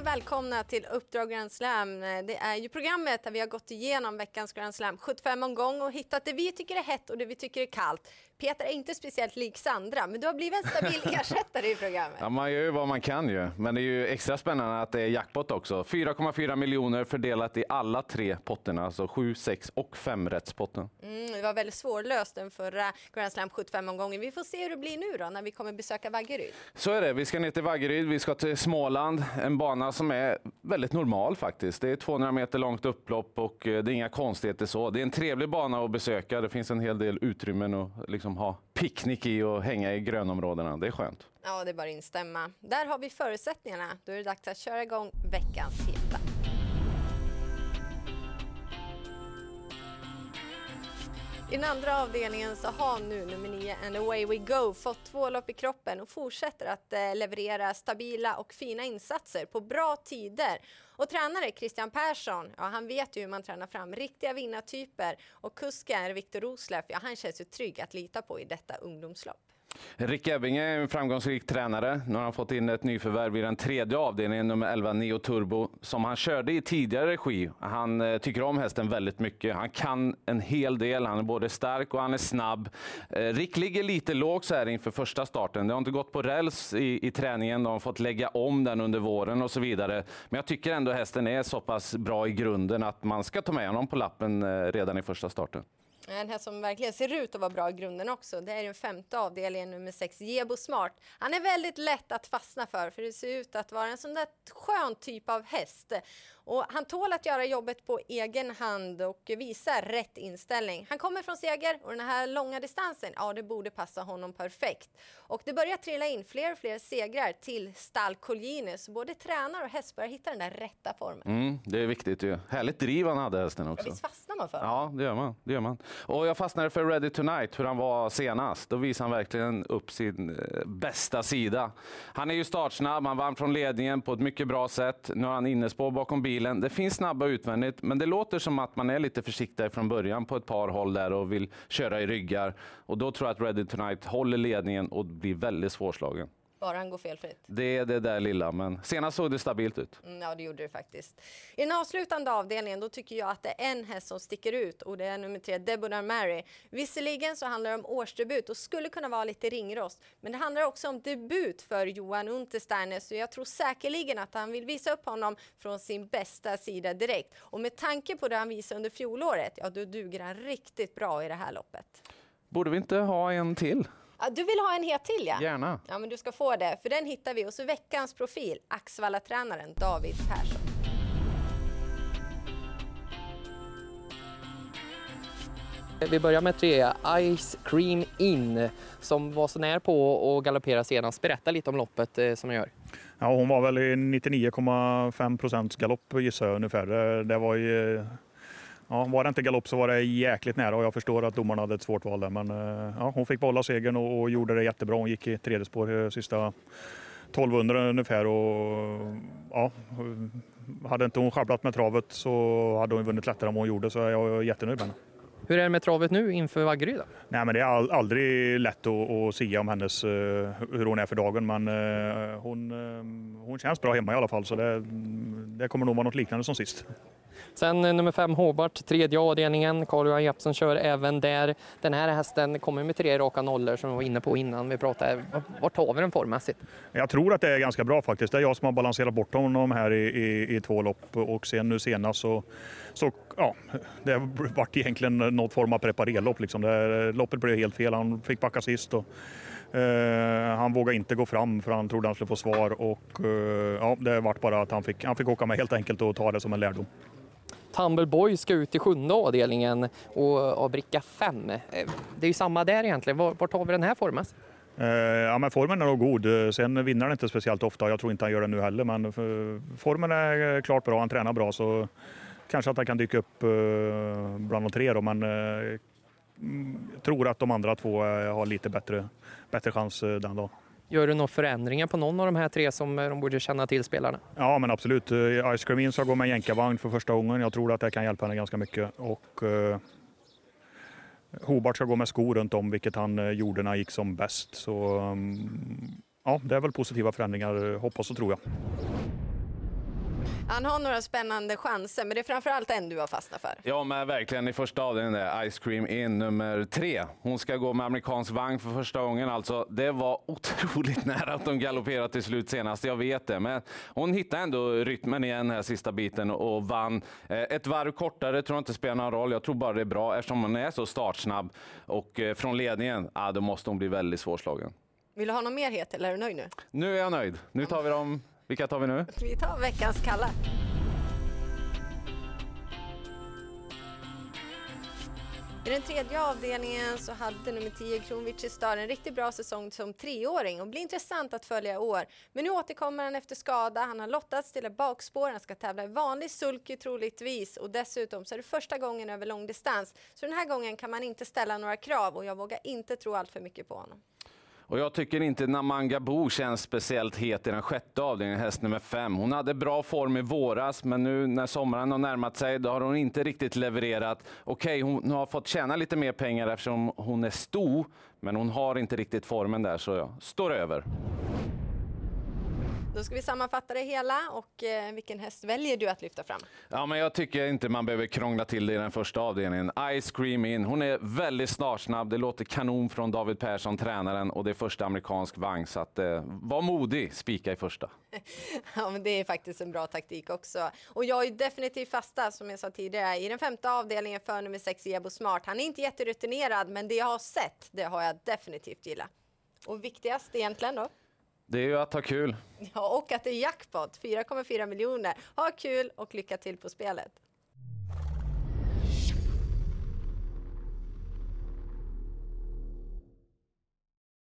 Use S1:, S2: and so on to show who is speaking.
S1: välkomna till Uppdrag Grand Slam. Det är ju programmet där vi har gått igenom veckans Grand Slam 75 omgång och hittat det vi tycker är hett och det vi tycker är kallt. Peter är inte speciellt lik Sandra, men du har blivit en stabil ersättare i programmet.
S2: Ja, man gör ju vad man kan ju, men det är ju extra spännande att det är jackpot också. 4,4 miljoner fördelat i alla tre potterna, alltså 7, 6 och 5 rättspotten.
S1: Mm, det var väldigt svårlöst den förra Grand Slam 75-omgången. Vi får se hur det blir nu då när vi kommer besöka Vaggeryd.
S2: Så är det. Vi ska ner till Vaggeryd, vi ska till Småland. En bana som är väldigt normal faktiskt. Det är 200 meter långt upplopp och eh, det är inga konstigheter så. Det är en trevlig bana att besöka. Det finns en hel del utrymmen att liksom Liksom ha picknick i och hänga i grönområdena. Det är skönt.
S1: Ja, det är bara att instämma. Där har vi förutsättningarna. Då är det dags att köra igång veckans heta. I den andra avdelningen så har nu nummer 9, And Away We Go, fått två lopp i kroppen och fortsätter att eh, leverera stabila och fina insatser på bra tider. Och tränare Christian Persson, ja, han vet ju hur man tränar fram riktiga vinnartyper och kusken Viktor Roslöf, ja, han känns ju trygg att lita på i detta ungdomslopp.
S2: Rick Ebbinge är en framgångsrik tränare. Nu har han fått in ett nyförvärv i den tredje avdelningen, nummer 11, Neo Turbo, som han körde i tidigare regi. Han eh, tycker om hästen väldigt mycket. Han kan en hel del. Han är både stark och han är snabb. Eh, Rick ligger lite lågt så här inför första starten. Det har inte gått på räls i, i träningen. De har fått lägga om den under våren och så vidare. Men jag tycker ändå hästen är så pass bra i grunden att man ska ta med honom på lappen eh, redan i första starten.
S1: En här som verkligen ser ut att vara bra i grunden också. Det är den femte avdelningen, nummer sex, Jebo Smart. Han är väldigt lätt att fastna för, för det ser ut att vara en sån där skön typ av häst. Och han tål att göra jobbet på egen hand och visa rätt inställning. Han kommer från seger och den här långa distansen, ja det borde passa honom perfekt. Och det börjar trilla in fler och fler segrar till stall Colgjini, så både tränare och häst börjar hitta den där rätta formen.
S2: Mm, det är viktigt ju. Härligt driv han hade hästen också.
S1: Ja, visst fastnar man för
S2: Ja, det gör man. Det gör man. Och jag fastnade för Ready Tonight, hur han var senast. Då visade han verkligen upp sin eh, bästa sida. Han är ju startsnabb, han vann från ledningen på ett mycket bra sätt. Nu har han innespår bakom bilen. Det finns snabba utvändigt, men det låter som att man är lite försiktig från början på ett par håll där och vill köra i ryggar. Och då tror jag att Ready Tonight håller ledningen och blir väldigt svårslagen.
S1: Bara han går felfritt.
S2: Det är det där lilla, men senast såg det stabilt ut.
S1: Mm, ja, det gjorde det faktiskt. I den avslutande avdelningen då tycker jag att det är en häst som sticker ut och det är nummer tre, Deborah Mary. Visserligen så handlar det om årsdebut och skulle kunna vara lite ringrost, men det handlar också om debut för Johan Untersteiner, så jag tror säkerligen att han vill visa upp honom från sin bästa sida direkt. Och med tanke på det han visade under fjolåret, ja, då duger han riktigt bra i det här loppet.
S2: Borde vi inte ha en till?
S1: Ja, du vill ha en het till ja?
S2: Gärna.
S1: Ja, men du ska få det, för den hittar vi. Och så veckans profil, Axvalla-tränaren David Persson.
S3: Vi börjar med tre Ice Cream In som var så nära på att galoppera senast. Berätta lite om loppet eh, som jag gör.
S4: Ja, hon var väl i 99,5 procents galopp gissar jag ungefär. Det, det var ju Ja, var det inte galopp så var det jäkligt nära och jag förstår att domarna hade ett svårt val där. Men eh, ja, hon fick behålla segern och, och gjorde det jättebra. Hon gick i tredje spår eh, sista 1200 ungefär och ja, hade inte hon sjabblat med travet så hade hon vunnit lättare än vad hon gjorde så jag är jättenöjd med henne.
S3: Hur är det med travet nu inför Vaggeryd?
S4: Nej, men det är all, aldrig lätt att, att sia om hennes, uh, hur hon är för dagen. Men uh, hon, uh, hon känns bra hemma i alla fall så det, det kommer nog vara något liknande som sist.
S3: Sen eh, nummer fem Hobart, tredje avdelningen. Carl-Johan Jeppsson kör även där. Den här hästen kommer med tre raka nollor som vi var inne på innan vi pratade. Vart tar vi den formmässigt?
S4: Jag tror att det är ganska bra faktiskt. Det är jag som har balanserat bort honom här i, i, i två lopp och sen nu senast så, så ja, det vart egentligen något form av preparerlopp. Liksom. Det, eh, loppet blev helt fel. Han fick backa sist. Och, Uh, han vågade inte gå fram för han trodde han skulle få svar och uh, ja, det vart bara att han fick, han fick åka med helt enkelt och ta det som en lärdom.
S3: Tumbleboy ska ut i sjunde avdelningen och och bricka fem. Eh, det är ju samma där egentligen. Vart har vi den här formen?
S4: Eh, ja, men formen är nog god. Sen vinner han inte speciellt ofta. Jag tror inte han gör det nu heller. Men eh, formen är klart bra. Han tränar bra. Så kanske att han kan dyka upp bland de tre. Då, men jag tror att de andra två har lite bättre, bättre chans den dagen.
S3: Gör du några förändringar på någon av de här tre som eh, de borde känna till spelarna?
S4: Ja, men absolut. Eh, Ice Cream ska gå med jänkarvagn för första gången. Jag tror att det kan hjälpa henne ganska mycket. Och eh, Hobart ska gå med skor runt om, vilket han eh, gjorde när han gick som bäst. Så mm, ja, det är väl positiva förändringar, hoppas och tror jag.
S1: Han har några spännande chanser, men det är framförallt en du har fastnat för.
S2: Ja, men verkligen i första avdelningen där, Ice Cream In nummer tre. Hon ska gå med amerikansk vagn för första gången. Alltså, det var otroligt nära att de galopperade till slut senast, jag vet det. Men hon hittade ändå rytmen igen här sista biten och vann. Eh, ett varv kortare tror jag inte spelar någon roll. Jag tror bara det är bra eftersom hon är så startsnabb. Och eh, från ledningen, ja, då måste hon bli väldigt svårslagen.
S1: Vill du ha något mer het eller är du nöjd nu?
S2: Nu är jag nöjd. Nu tar vi dem. Vilka tar vi nu?
S1: Vi tar veckans kalla. I den tredje avdelningen så hade nummer 10 Kronwich Star en riktigt bra säsong som treåring och blir intressant att följa i år. Men nu återkommer han efter skada. Han har lottats till ett bakspår. Han ska tävla i vanlig sulky troligtvis och dessutom så är det första gången över långdistans. Så den här gången kan man inte ställa några krav och jag vågar inte tro allt för mycket på honom.
S2: Och jag tycker inte Namanga Bo känns speciellt het i den sjätte avdelningen, häst nummer fem. Hon hade bra form i våras, men nu när sommaren har närmat sig, då har hon inte riktigt levererat. Okej, okay, hon har fått tjäna lite mer pengar eftersom hon är stor, men hon har inte riktigt formen där, så jag står över.
S1: Då ska vi sammanfatta det hela och eh, vilken häst väljer du att lyfta fram?
S2: Ja, men jag tycker inte man behöver krångla till det i den första avdelningen. Ice Cream In. Hon är väldigt snarsnabb. Det låter kanon från David Persson, tränaren, och det är första amerikansk vagn. Så att, eh, var modig, spika i första.
S1: ja, men det är faktiskt en bra taktik också. Och jag är definitivt fasta, som jag sa tidigare, i den femte avdelningen för nummer sex, Ebo Smart. Han är inte jätterutinerad, men det jag har sett, det har jag definitivt gillat. Och viktigast egentligen då?
S2: Det är ju att ha kul.
S1: Ja, och att det är jackpot, 4,4 miljoner. Ha kul och lycka till på spelet.